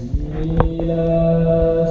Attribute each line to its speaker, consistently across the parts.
Speaker 1: Vilas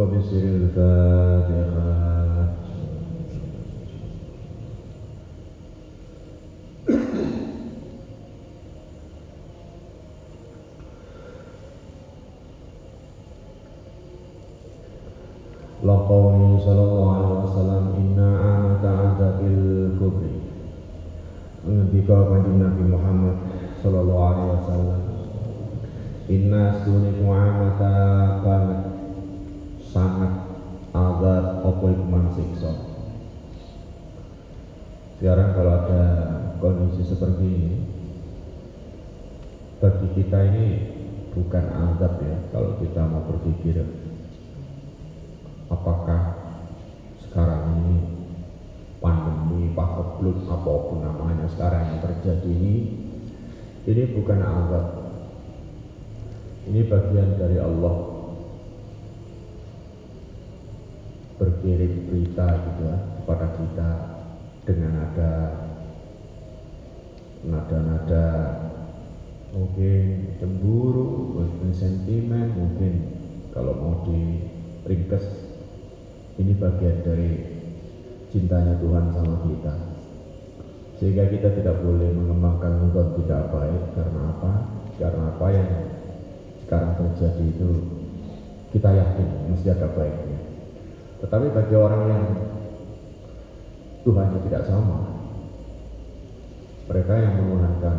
Speaker 1: Laqawni sallallahu alaihi wasallam inna amata adabil kubri. Menghentikan kanjeng Nabi Muhammad alaihi wasallam Inna sangat azab apa iman siksa Sekarang kalau ada kondisi seperti ini Bagi kita ini bukan azab ya Kalau kita mau berpikir apakah sekarang ini pandemi pakebluk apa pun namanya sekarang yang terjadi ini ini bukan azab. Ini bagian dari Allah berkirim berita gitu ya, kepada kita dengan ada nada-nada mungkin cemburu, mungkin sentimen, mungkin kalau mau di ringkes ini bagian dari cintanya Tuhan sama kita. Sehingga kita tidak boleh mengembangkan hubungan tidak baik karena apa? Karena apa yang sekarang terjadi itu kita yakin mesti ada baiknya. Tetapi bagi orang yang Tuhannya tidak sama, mereka yang menuhankan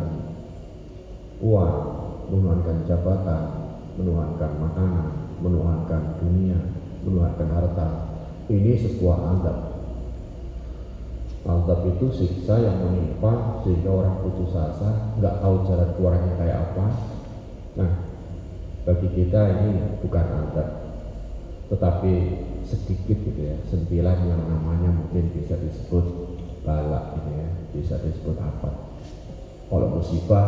Speaker 1: uang, menuhankan jabatan, menuhankan makanan, menuhankan dunia, menuhankan harta, ini sebuah azab
Speaker 2: Azab itu siksa yang menimpa sehingga orang putus asa, nggak tahu jalan keluarnya kayak apa. Nah, bagi kita ini bukan azab, tetapi sedikit gitu ya, sentilan yang namanya mungkin bisa disebut balak gitu ya, bisa disebut apa. Kalau musibah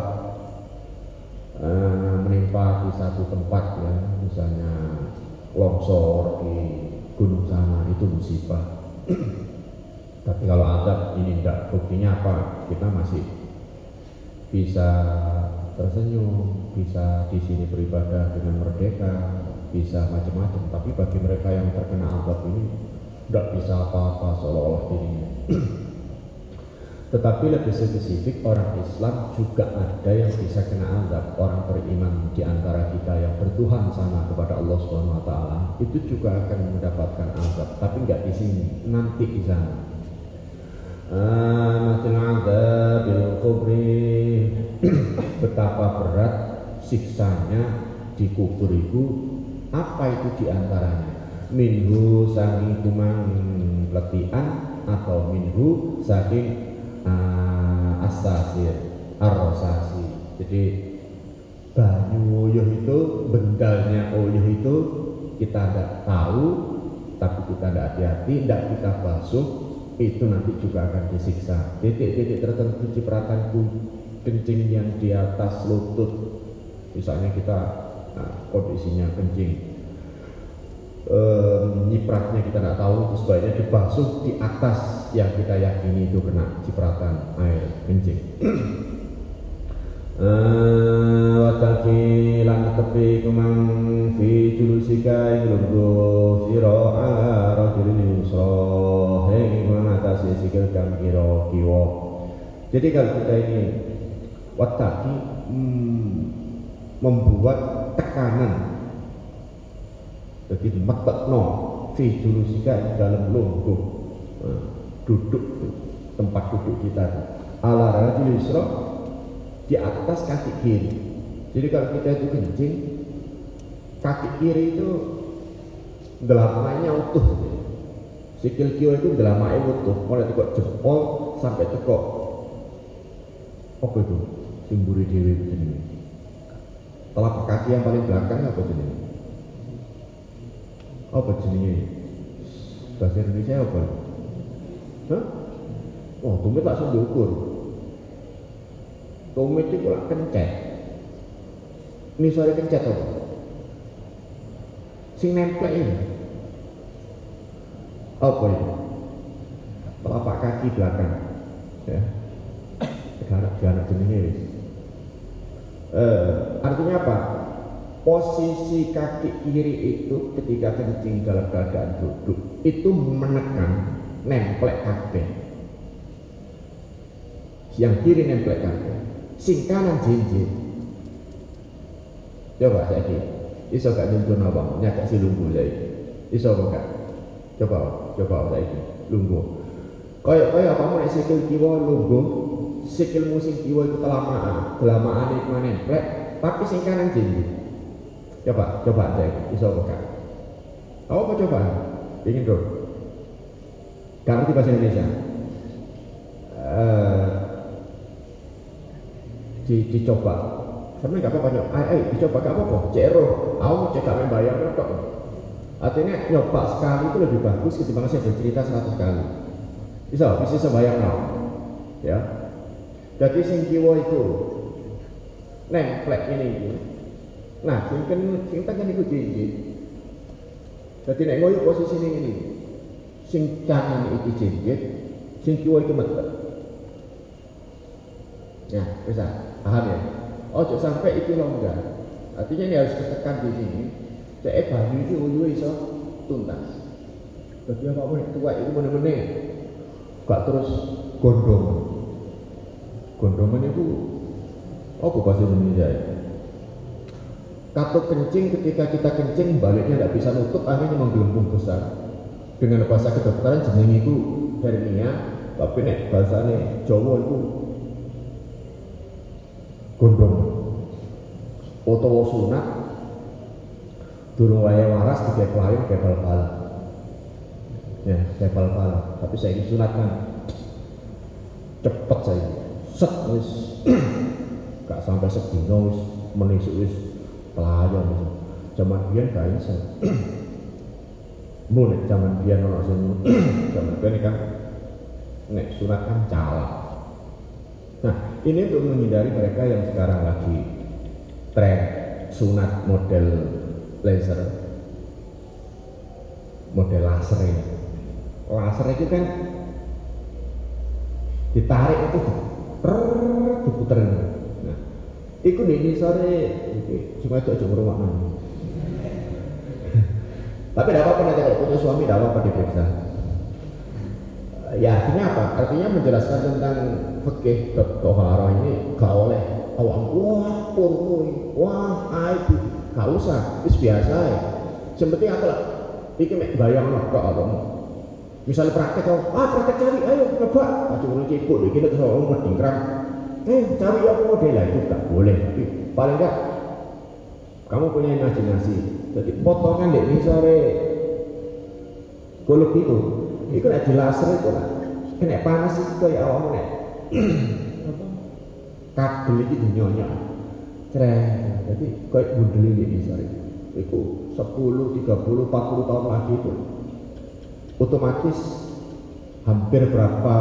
Speaker 2: eh, menimpa di satu tempat ya, misalnya longsor di gunung sana itu musibah. Tapi kalau adab ini tidak, buktinya apa? Kita masih bisa tersenyum, bisa di sini beribadah dengan merdeka, bisa macam-macam. Tapi bagi mereka yang terkena adab ini tidak bisa apa-apa seolah-olah dirinya. Tetapi lebih spesifik orang Islam juga ada yang bisa kena azab orang beriman di antara kita yang bertuhan sama kepada Allah Subhanahu Wa Taala itu juga akan mendapatkan azab, tapi nggak di sini, nanti di sana amatil adabil kubri betapa berat siksanya di kubur itu apa itu di antaranya? Minhu saking kumang letian atau minhu saking uh, asasir arrosasi jadi banyu uyuh itu bendalnya uyuh itu kita tidak tahu tapi kita tidak hati-hati tidak kita basuh itu nanti juga akan disiksa. Titik-titik tertentu cipratan kencing yang di atas lutut, misalnya kita nah, kondisinya kencing, e, nyipratnya kita tidak tahu, sebaiknya dibasuh di atas yang kita yakini itu kena cipratan air kencing. Eh, wataki lan tepi kumang fi julusika ing lungguh sira ala rajulin yusra heng mengatasi sikil kang kira kiwa. Jadi kalau kita ini wataki hmm, membuat tekanan jadi no fi julusika dalam lungguh eh, duduk tempat duduk kita ala rajulin yusra di atas kaki kiri. Jadi kalau kita itu kencing, kaki kiri itu gelamanya utuh. Sikil kiri itu gelamanya utuh, mulai tekok jempol sampai tekok apa itu? Simburi dewi. Telapak kaki yang paling belakang apa jenis? Apa jenisnya? Bahasa Indonesia apa? Hah? Oh, tumit langsung diukur tumit itu lah kencet ini suara kencet apa sing nempel ini apa itu telapak kaki belakang ya garak garak jenisnya eh, artinya apa? Posisi kaki kiri itu ketika kencing dalam keadaan duduk itu menekan nemplek kaki yang kiri nemplek kaki sing kanan jinjit. Coba saya ini iso gak nyuntun apa nyakak si lunggu saya iso gak? Coba coba saya ini lunggu kaya kaya kamu nek sikil kiwa lunggu sikilmu sing kiwa itu kelamaan kelamaan itu nempel tapi sing kanan jinjit coba coba saya iso gak? Apa coba? Ingin dong gak ngerti bahasa Indonesia? Uh, di, dicoba. Sampai gak apa-apa nyok ay, ay, dicoba gak apa-apa. Cero aku cek gak bayar kok artinya nyoba sekali itu lebih bagus ketimbang saya bercerita seratus kali. Bisa bisa sebayang no. ya jadi sing kiwa itu nemplek ini nah sing kan sing kan itu jinjit jadi nek ngoyo posisi ini ini sing kanan itu jinjit sing kiwa itu metek ya bisa Paham ya? Ojo sampai itu longgar. Artinya ini harus ditekan di sini. Cek banyu itu uyu iso tuntas. Bagi apa tua itu benar-benar gak terus gondong. Gondongan itu apa bahasa Indonesia ya? Kata kencing ketika kita kencing baliknya tidak bisa nutup akhirnya menggelembung besar. Dengan bahasa kedokteran jeneng itu hernia, tapi nek bahasane Jawa itu gondong utawa sunat durung waya waras tiga pelayan kayak bal ya kayak bal tapi saya sunat kan cepet saya set wis. Gak sampai sedino wis. Menisuk wis. Pelayan wis. Zaman biyen gak iso. Mun zaman biyen ono sing zaman biyen kan nek sunat kan calak. Nah, ini untuk menghindari mereka yang sekarang lagi tren sunat model laser. Model laser ini. Laser itu kan ditarik itu diputer nah itu nih sore cuma itu aja rumah tapi tidak apa-apa nanti punya suami tidak apa-apa diperiksa ya artinya apa? artinya menjelaskan tentang fikih tohara ini gak oleh awam wah purmui wah aib gak usah. Itu biasa ya penting apa lah. Ini bayang lah kok misalnya praktek oh, ah praktek cari ayo coba. Aja mulai ciput deh kita terus orang mendingkram eh cari apa model lah itu gak boleh. Tapi paling enggak kamu punya imajinasi. Jadi potongan deh ini sore. Golok itu itu nek dilaser itu lah. Kena panas itu kayak awam nek kabel itu dinyonyok cerah. Jadi kayak bundel ini sore. Itu 10, 30, 40 tahun lagi itu otomatis hampir berapa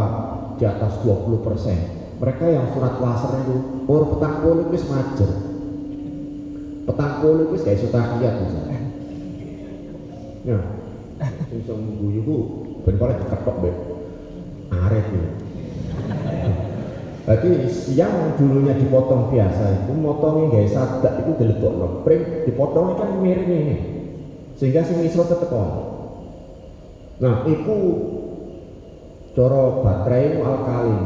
Speaker 2: di atas 20 persen. Mereka yang surat laser itu orang petang puluh itu semajer petang puluh itu kayak suta misalnya ya. Sing iso ngguyu ku ben kok diketok be aret ya Berarti yang dulunya dipotong biasa itu motongnya gak sadak itu dilebok pring dipotongnya kan miring ini. Sehingga si misro tetep Nah, itu coro baterai alkalin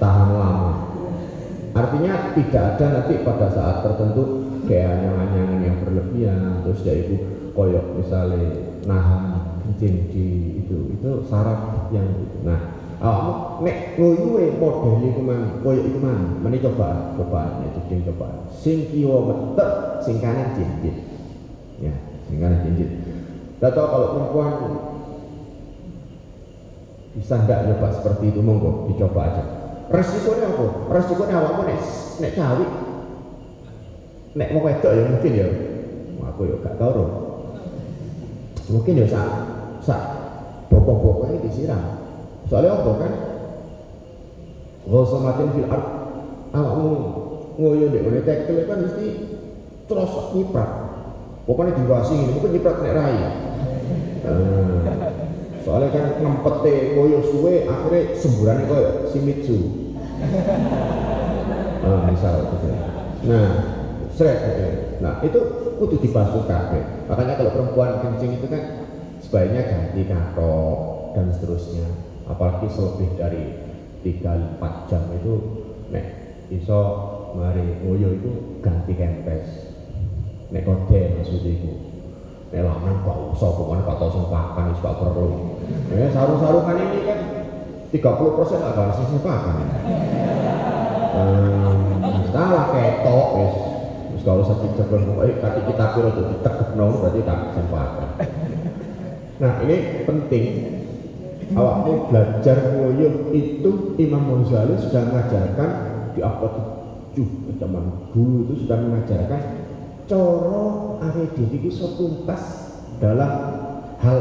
Speaker 2: tahan lama. Artinya tidak ada nanti pada saat tertentu kayak anyangan-anyangan yang berlebihan terus ya itu koyok misalnya nahan kencing di itu itu saraf yang nah oh, nek ngoyuwe model itu man koyok itu man mana coba coba nek coba sing kiwa betek sing kanan jinjit ya sing kanan jinjit tidak tahu kalau perempuan bisa nggak nyoba seperti itu? Monggo dicoba aja. Resikonya apa? Resikonya awakmu nek nek cawi nek mau wedok ya mungkin ya. Aku ya gak tahu mungkin ya sak sak bokok-bokoknya disiram. Soalnya apa kan? Ghosomatin fil art awakmu ngoyo dek oleh tekel kan mesti terus nyiprat pokoknya diwasi ini mungkin nyiprat nek rai. Nah, soalnya kan ngempete ngoyo suwe akhirnya semburannya kayak Shimizu nah misal gitu nah seret gitu nah itu kudu dibasuh kabeh makanya kalau perempuan kencing itu kan sebaiknya ganti katok dan seterusnya. Apalagi selebih dari 3-4 jam itu nek iso mari ngoyo itu ganti nek kode maksudnya itu nek lama kok usah pokoknya kok tau sempakan itu perlu ya sarung-sarungan ini kan 30 persen agak sih sempakan hmm, salah ketok wis. Wis kalau usah dicekel pokoknya kati kita piro tuh ditekep nol berarti tak sempakan nah ini penting. Awakmu belajar ngoyo itu Imam Ghazali sudah mengajarkan di abad 7 zaman dulu itu sudah mengajarkan coro awake dhewe iki tuntas dalam hal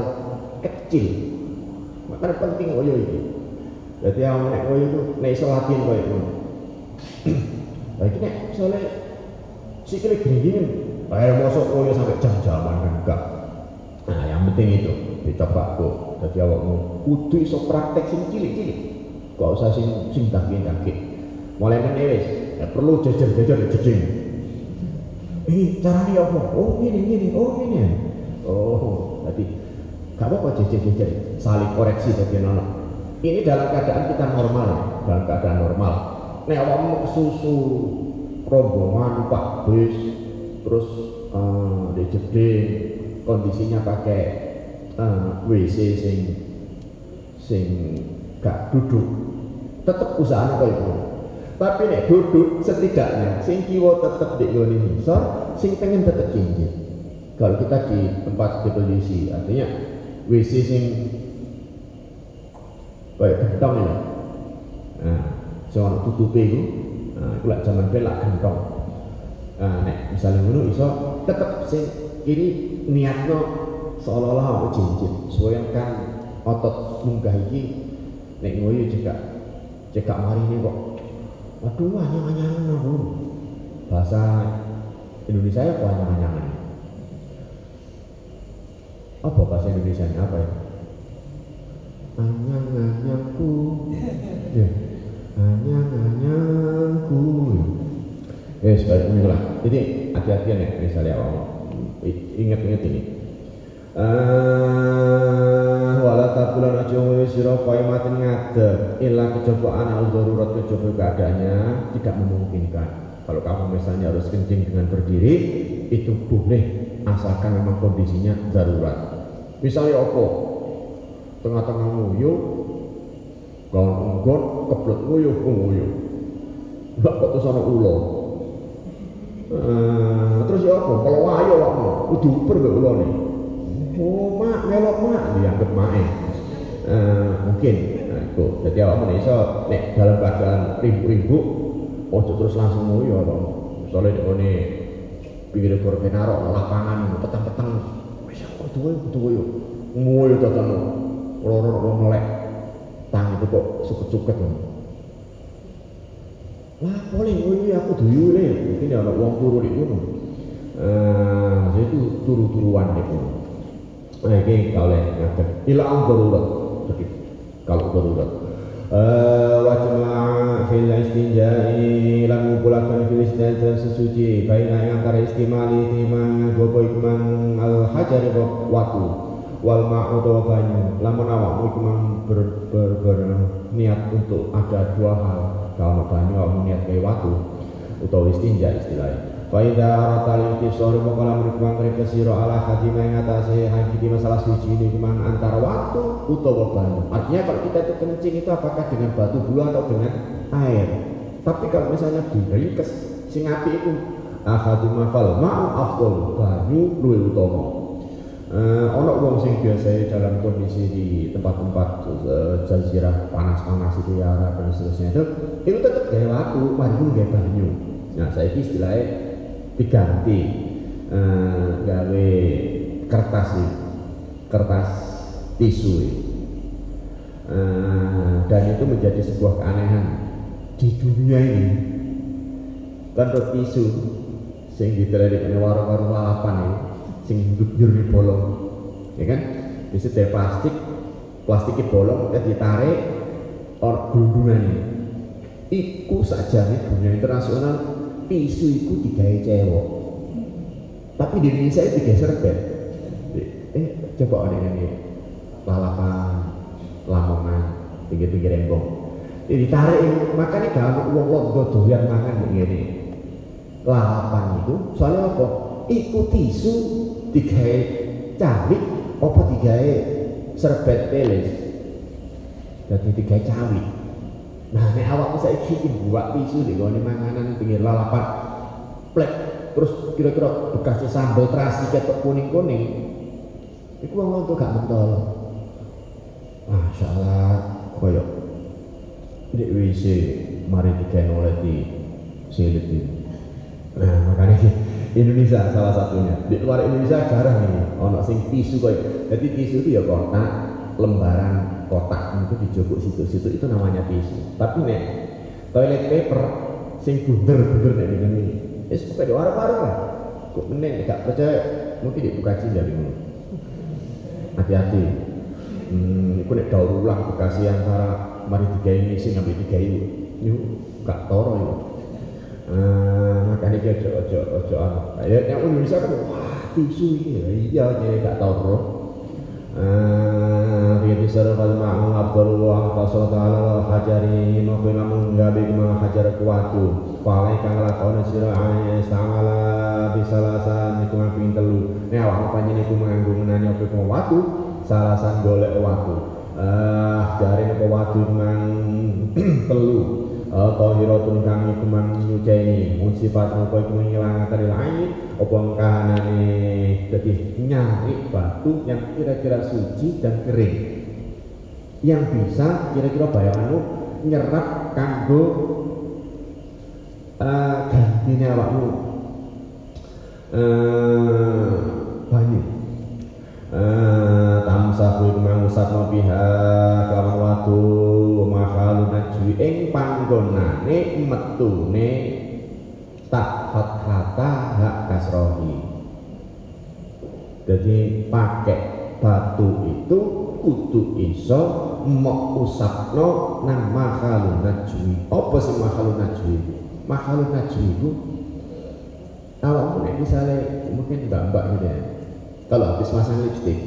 Speaker 2: kecil. Makanya penting ngoyo ini jadi yang nek ngoyo itu nek iso latihan koyo ngono. Nah iki nek misalnya sikile gini-gini mosok ngoyo sampai jam-jaman kan enggak. Nah yang penting itu dicoba kok. Jadi awakmu kudu iso praktek sing cilik-cilik. Gak usah sing sing daging-daging mulai meneh ya perlu jajar-jajar jejeng eh caranya apa oh gini gini oh gini oh jadi gak apa-apa jajar-jajar saling koreksi jadi nono ini dalam keadaan kita normal dalam keadaan normal. Nek susu rombongan pak bis terus uh, di jeding kondisinya pakai uh, WC sing sing gak duduk. Tetep usahanya kaya itu tapi nek duduk setidaknya sing kiwa tetep di ngene ngisor sing pengen tetep jinjit kalau kita di tempat deposisi artinya WC sing Kayak gentong ya. Nah, sing ana tutupe iku. Nah, iku lak jaman ben lak gentong. Nah, nek misalnya ngono iso tetep sing kiri niatno seolah-olah aku cincin supaya kan otot munggah iki nek ngoyo cekak cekak mari ini kok aduh anyang-anyangan aku bahasa Indonesia ya kok anyang-anyangan apa bahasa Indonesia ini? Apa ya? Anyang-anyangku ya. Anyang-anyangku ya sekali ini lah. Jadi hati-hati ya misalnya awal ingat-ingat ini. Uh, wala tabulan aja ngoyo sira kaya mati ngadeg ila kejaba ana darurat kejaba keadaannya tidak memungkinkan. Kalau kamu misalnya harus kencing dengan berdiri itu boleh asalkan memang kondisinya darurat. Misalnya apa? Tengah-tengah nguyu kalau enggon keblek nguyu nguyu. Enggak kok terus ana ulo? Uh, terus ya apa? Kalau wayo wakmu kudu uper mbek ulone oh mak melok mak. Dianggap mak uh, mungkin. Nah, itu. Jadi awak iso nek dalam keadaan ribu-ribu ojo terus langsung nguyu apa? Soalnya di kone pinggir kor kenaro lapangan petang-petang wis kok duwe duwe nguyu tetan loro-loro melek tang itu kok suket-suket lah boleh nguyu aku duyu le mungkin ada uang turu di gunung eh uh, itu turu-turuan gunung Nah, ini kalau ngaten. Ila darurat. Kalau darurat. Eh wajma fil istinja'i lan ngumpulaken fil istinja sesuci baina yang antara istimali timang gopo ikman al hajar watu wal ma'u banyu lamun awakmu iku ber, niat untuk ada dua hal kalau banyu awakmu niat kayak watu utawa istinja istilahnya Faida aratal intisori mongkola menikmang mereka siro ala khadimah yang atasnya hagi masalah suci ini kumang antara waktu utawa banyu. Artinya kalau kita itu kencing itu apakah dengan batu bulu atau dengan air. Tapi kalau misalnya diringkes sing api itu akhadimah fal ma'u afdol banyu luwe utama. Uh, ono wong sing biasa dalam kondisi di tempat-tempat uh, jazirah panas-panas itu ya dan seterusnya itu itu tetap gaya waktu, banyu gaya banyu. Nah saya istilahnya diganti uh, gawe kertas nih kertas tisu uh, dan itu menjadi sebuah keanehan di dunia ini. Kan tisu sing diteliti warung-warung lalapan ini sing jujur di bolong. Ya kan? Bisa dari plastik plastiknya bolong ya ditarik or gelundungan iku saja nih dunia internasional tisu itu digawe cewek. Tapi di Indonesia itu digawe serbet eh coba ada ini. Lalapan lamongan pinggir-pinggir embong. Ini ditarik makanya kalau uang londo doyan mangan begini lalapan itu soalnya apa? Ikut tisu digawe cawit apa digawe serbet teles jadi digawe cawit Nah, nek awak saya iki buat tisu di gone manganan pinggir lalapan plek terus kira-kira bekasnya sambal terasi ketok kuning-kuning. Iku wong tuh gak mentol. Masya Allah, koyok di WC mari diken oleh di silit ini. Nah, makanya Indonesia salah satunya. Di luar Indonesia jarang ini, ono sing tisu koyok. Jadi tisu itu ya kotak lembaran kotak itu dijogok situ-situ. Itu namanya tisu tapi nih toilet paper sing bunder-bunder nih dengan ini es pokoknya warung-warung lah. Kok meneng gak percaya mungkin dibuka dari ini hati-hati. Hmm, aku nek daur ulang bekasi antara mari tiga ini sing ngambil tiga ini gak toro yuk Uh, makanya dia ojo ojo ojo ya yang Indonesia kan wah tisu ini iya jadi gak fi bisar qad ma'u afdalu wa aqsal ta'ala wal hajari ma fi lamun gabi ma hajar kuatu pale kang lakon sira ae sangala bisalasan niku ping telu nek awakmu panjenengan iku nganggo menani apa watu salasan golek watu eh, ah jare napa waktu mang telu tahiratun kang iku man nyuceni. Mun sifat apa iku ngilangaken lain apa kahanane dadi nyari batu yang kira-kira suci dan kering. Yang bisa kira-kira bayanganmu nyerap kanggo uh, gantine awakmu. Uh, banyu. uh, tamsahu mangusatno biha kawan watu makhalu najwi ing panggonane metune tak fathata hak kasrohi. Jadi pakai batu itu kudu iso mau usapno nang makhalun najwi. Apa sih makhalun najwi? Makhalun najwi itu kalau misalnya mungkin mbak-mbak gitu ya kalau habis masang lipstick.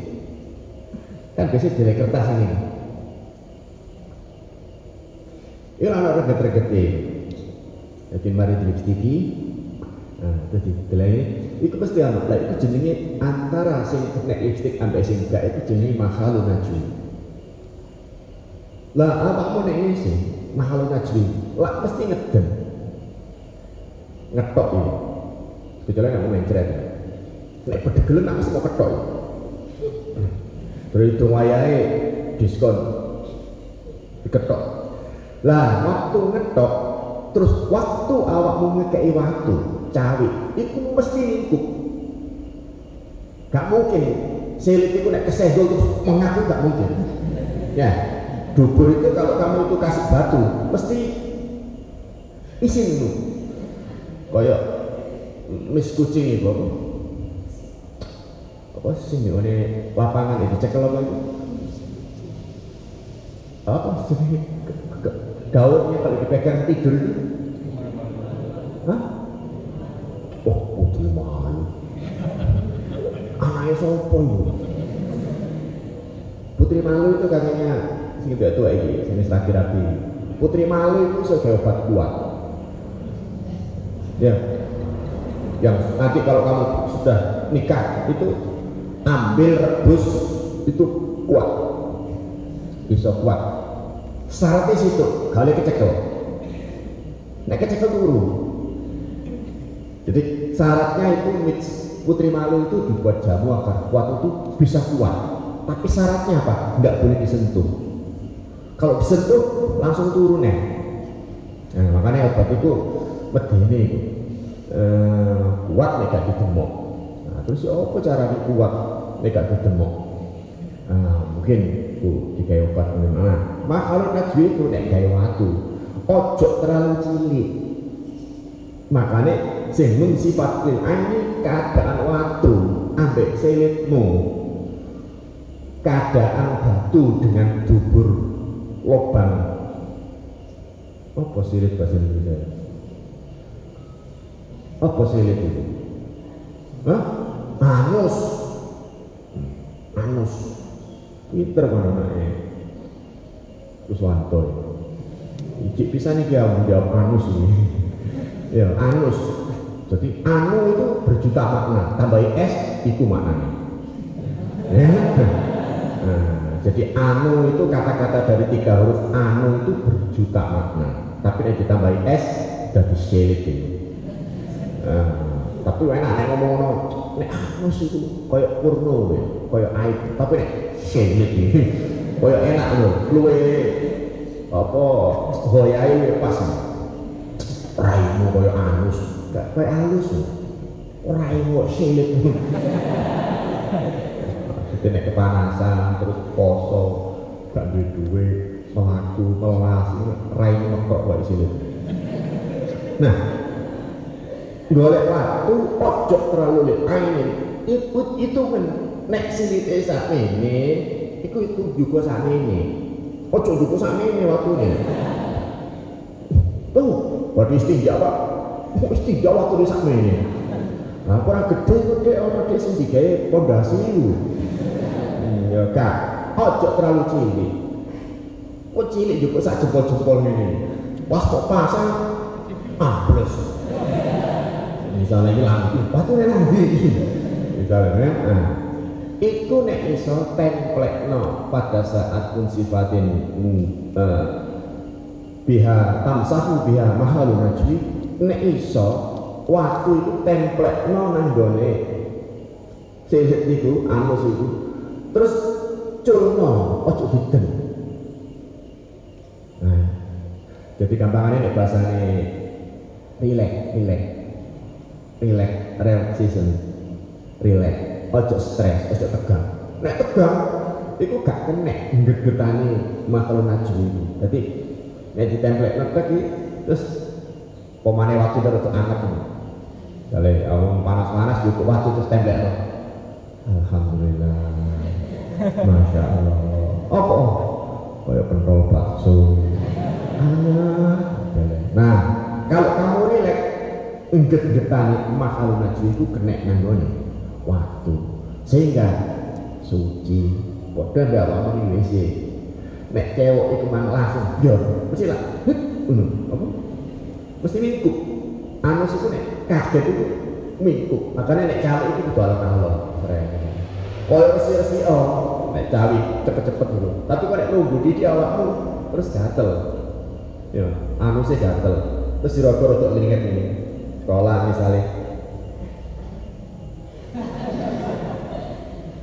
Speaker 2: Kan biasanya dari kertas ini ini anak reget-reget jadi mari di lipstick nah terus didelai. Itu pasti anak lah itu jenenge antara sing nek lipstick ambek sing gak itu jenenge mahalun najwi. Lah apa mau nek ini sih mahalun najwi lah pasti ngeden. Ngetok ini kecuali nggak mau main ceret nek bedegelen aku mau ketok berhitung wayai diskon. Diketok. Lah waktu ngetok terus waktu awakmu ngekei waktu cawi itu mesti lingkup gak mungkin. Selit itu nek kesenggol terus mengaku gak mungkin. Ya dubur itu kalau kamu itu kasih batu mesti isin itu kayak mis kucing itu apa apa sih ini lapangan itu cekel apa itu apa sih daunnya kalau dipegang tidur itu Hah? Oh, putri malu. Anaknya sopo itu? Putri malu itu katanya sing tidak tua ini, jenis rapi-rapi. Putri malu itu sebagai obat kuat. Ya, yang nanti kalau kamu sudah nikah itu ambil rebus itu kuat, bisa kuat. Syaratnya situ, kali kecekel. Nah kecekel turun, jadi syaratnya itu mix putri malu itu dibuat jamu agar kuat itu bisa kuat. Tapi syaratnya apa? Tidak boleh disentuh. Kalau disentuh langsung turun ya. Nah, makanya obat itu medeni itu eh, kuat nih gak ditemok. Nah, terus ya apa cara kuat gak ditemok? Nah, mungkin itu dikai obat mana? Mak kalau najwi itu nek gaya waktu, ojo terlalu cilik. Makanya sing mung sifat ini keadaan waktu ambek selitmu keadaan batu dengan dubur lubang apa silit bahasa Indonesia apa silit itu Hah? Anus anus pinter kan anaknya Kuswanto Icik bisa nih dia menjawab anus ini ya anus jadi anu itu berjuta makna, tambahin S itu maknanya. Ya. Nah, jadi anu itu kata-kata dari tiga huruf anu itu berjuta makna. Tapi nek ditambahin S jadi itu. Nah, tapi enak nek ngomong no, nek anu itu koyok purno ya, koyok aib. Tapi nek selit ini, koyok enak loh, luwe. Apa hoyai pas. Raimu koyok anus gak kayak halus orang yang silit jadi nek kepanasan terus poso gak duwe duwe melaku melas rai mekok kok silit nah golek waktu ojo terlalu lihat angin itu kan nek silit sak ini itu itu juga sak ini ojo juga sak ini waktunya. Tuh buat istinja pak. Mesti jawab tulis sama ini nah kurang gede gede orang sing digawe pondasi hmm, ya kak. Ojo terlalu cilik. Kok cilik juga sak jempol-jempol ini pas kok pasang ambles misalnya ini lampu batu ini lampu misalnya nah. Itu nek iso template no pada saat pun sifatin hmm, uh, biha tamsahu biha mahalun najwi nek iso waktu itu template no gone. Silit itu anus itu. Terus culno ojo hidden Jadi gampangannya nek bahasane relax, relax. Relax, relaxation. Relax. Ojo stres, ojo tegang. Nek tegang, itu gak kena gegetane makhluk najwa itu. Jadi nek ditemplek netek iki terus pemane waktu terus anget. Kalau awang panas-panas cukup waktu terus templek. Alhamdulillah. Masya Allah. Apa? Kayak pentol bakso. Nah, kalau kamu rilek, engget-getane makhluk najwa itu kena nanggone waktu. Sehingga suci Padha ndak apa ning WC. Nek cewek iku mang langsung yo, mesti lah. Ngono, apa? Mesti mingkuk. Anu iku nek kaget itu mingkuk. Makanya nek cewek itu kudu alon-alon. Koyo resi-resi oh, nek cawi cepet-cepet dulu. Tapi kok nek nunggu di awakmu terus gatel. Ya, anu sih gatel. Terus dirokok untuk ngelihat ini. Sekolah misalnya.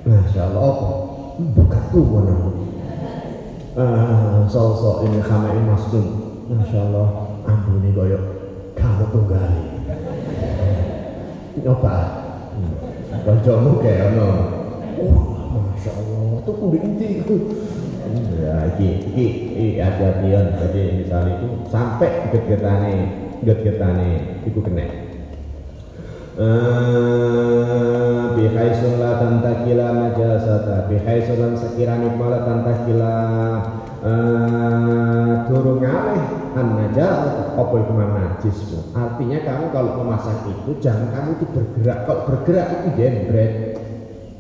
Speaker 2: Masya Allah, apa? buka tuh aku ah sosok ini kame masuk masya Allah ampuni koyo kamu tunggal nyoba kancamu kayak ono oh masya Allah tuh kudu inti ya iki iki iki hati-hatian jadi misalnya itu sampai get-getane get-getane itu kena Uh, bihaisun la tantakila najasata bihaisun lan sekiranya malah tantakila uh, turun ngalih an najasata apa itu najis artinya kamu kalau memasak itu jangan kamu itu bergerak. Kalau bergerak itu jembret.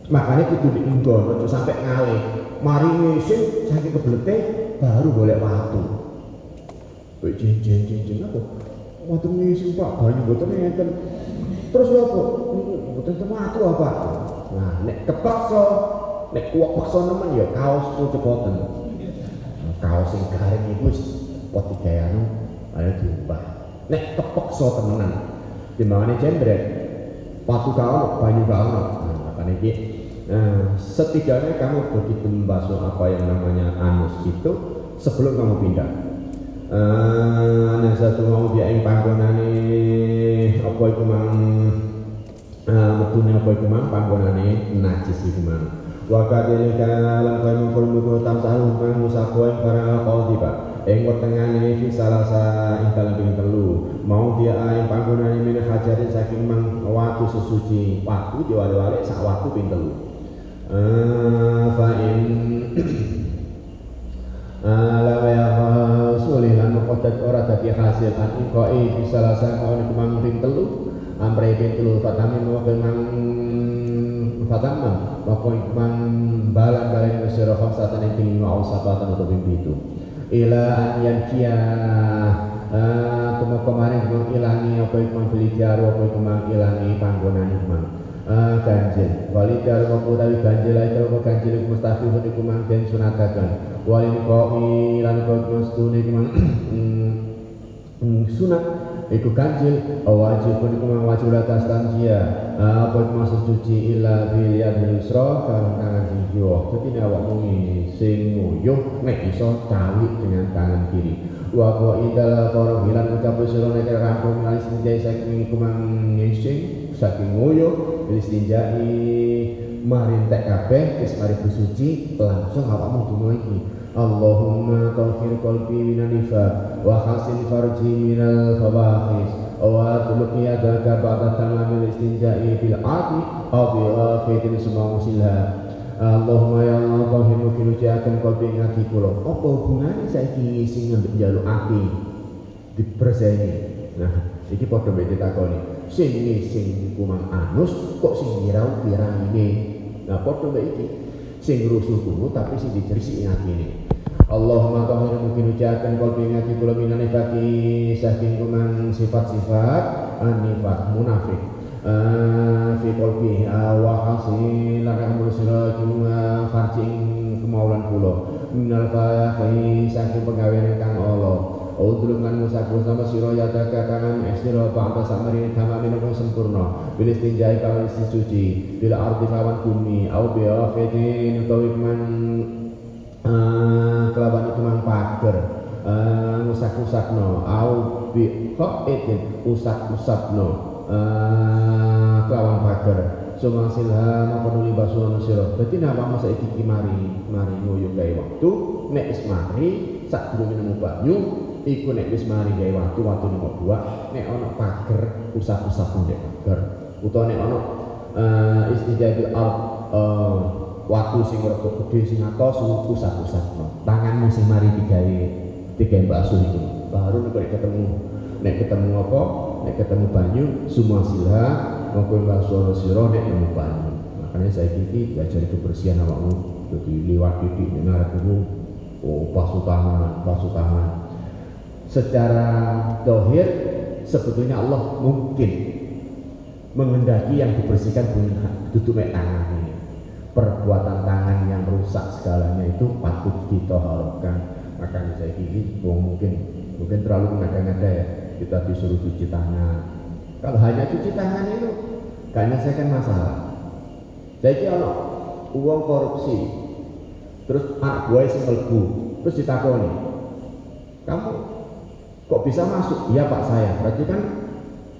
Speaker 2: Makanya itu diinggon itu sampai ngalih. Mari ngisin sakit kebelete baru boleh waktu jeng jeng jeng jeng apa waktu ngisin pak banyak buatan ngeten Terus ya apa? Mboten tematu apa? Nah, nek kepaksa, nek kuwak paksa nemen ya kaos ku cepoten. Nah, kaos sing garing iku wis pot digayane ayo diubah. Nek kepaksa temenan, timbangane jembret. Patu kau, banyu kau. Nah, makanya iki Nah, setidaknya kamu begitu membasuh apa yang namanya anus itu sebelum kamu pindah. Uh, satu mau dia yang panggonane apa iku mang? Uh, metune apa iku mang? Panggonane najis iku mang. Wa kadhalika lam kaya mengkul mengkul tamsahu mang musako yang barang kau tiba ing wetengane fi salasa ing dalam telu. Mau dia ing panggonane min hajarin saking mang watu sesuci watu diwale-wale sak watu ping telu. Uh, fa in ora dadi hasil an ingkoi bisa lasan kawan kemang ping telu amre ping telu fatamin wa kemang fatamam wa kemang balan balen sira khamsatan ing ping wa usabatan utawa ping pitu. Ila an yankia temu kemarin kemang ilangi apa kemang beli jaru apa kemang ilangi panggonan kemang. Ah, ganjil. Walidar wa utawi ganjil itu apa ganjil mustafihun iku mang den sunataken walin qoi lan kok mestune iku mang sunat iku ganjil wajib pun iku mang wajib atas tanjia. Apa maksud cuci illa bil yadil yusra kan tangan sing kiwa dadi awakmu sing nguyuh nek iso cawi dengan tangan kiri. Wa qo idal qara hilan ucap sira nek rampung alis njai saking iku mang ngising saking nguyuh istinjai marintek kabeh wis mari bersuci langsung awakmu donga iki Allahumma tahhir qalbi minan nifaq wa hasin farji minal fawahish. Wa tulqi yadaka ba'da tamamil istinjai bil ati aw bi akhirin semua musilha Allahumma ya Allah tahhir mungkin ujiakan qalbi ngati kula. Apa hubungane saiki sing ngambil jaluk ati? Diperseni nah iki padha mbek ditakoni. Sing sing kumang anus kok sing ngirau ini? Nah padha mbek iki. Sing rusuh kuno tapi sing dicerisiki atine Allahumma tahir mungkin ucapan kalbi ngati kula minane bagi saking kumang sifat-sifat anifat munafik. Uh, fi qalbi wa hasil amul sirajum farjing kemaulan kula. Minal fahi saking penggawean kang Allah Udulung kan musaku sama siro yata kakangan estiro ba'da samarin kama minum sempurna. Bilis tinjai kawan suci Bila arti kawan bumi Au biya fedin utawi uh, Kelaban itu man pager uh, usak-usakno au bi khaitin usak-usakno uh, kelawan pager sumasilha nuli basuhan sira dadi napa masa iki mari mari nguyuh gawe waktu nek wis mari sak durunge nemu banyu iku nek wis mari gawe waktu waktu nomor dua nek ana pager usak-usak nek pager utawa nek ana uh, istijabil ard waktu sing rada gede sing atos usak-usak tanganmu sing mari digawe digawe bakso itu baru nek ketemu nek ketemu apa? Nek ketemu banyu semua silha maupun bakso sira nek ketemu banyu. Makanya saya kiki diajari kebersihan awakmu. Jadi lewat titik dengar dulu oh basuh tangan basuh tangan secara dohir sebetulnya Allah mungkin mengendaki yang dibersihkan tutup tangan ini perbuatan tangan yang rusak segalanya itu patut ditohalkan makanya saya kiki oh, mungkin mungkin terlalu mengada-ngada ya kita disuruh cuci tangan. Kalau hanya cuci tangan itu kayaknya saya kan masalah. Saya kira uang korupsi terus anak buah melbu terus ditakoni. Kamu kok bisa masuk? Iya pak saya. Berarti kan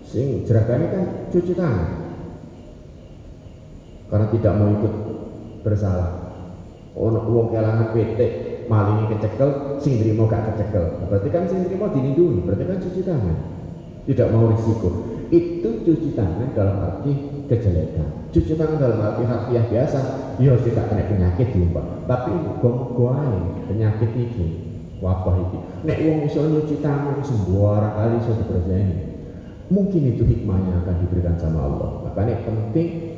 Speaker 2: sing jeragannya kan cuci tangan. Karena tidak mau ikut bersalah. Oh uang kelangan PT malingi kecekel sing mau gak kecekel. Berarti kan sing mau dilindungi berarti kan cuci tangan. Tidak mau risiko. Itu cuci tangan dalam arti kejelekan. Cuci tangan dalam arti harfiah biasa ya tidak kena penyakit diumpah tapi gom penyakit ini wabah ini nek wong iso nyuci tangan sembarang kali iso dipercayai. Mungkin itu hikmahnya akan diberikan sama Allah. Makanya penting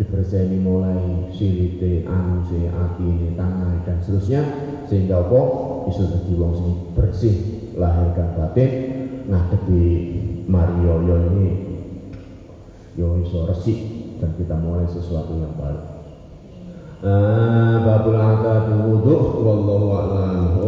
Speaker 2: dibersihkan mulai silite, anu si, ini, tangan dan seterusnya. Sehingga apa? Bisa jadi wong sing bersih lahir dan batin ngadepi Mario yo ini yo iso resik dan kita mulai sesuatu yang baru. Ah, babul aqab wudu wallahu a'lam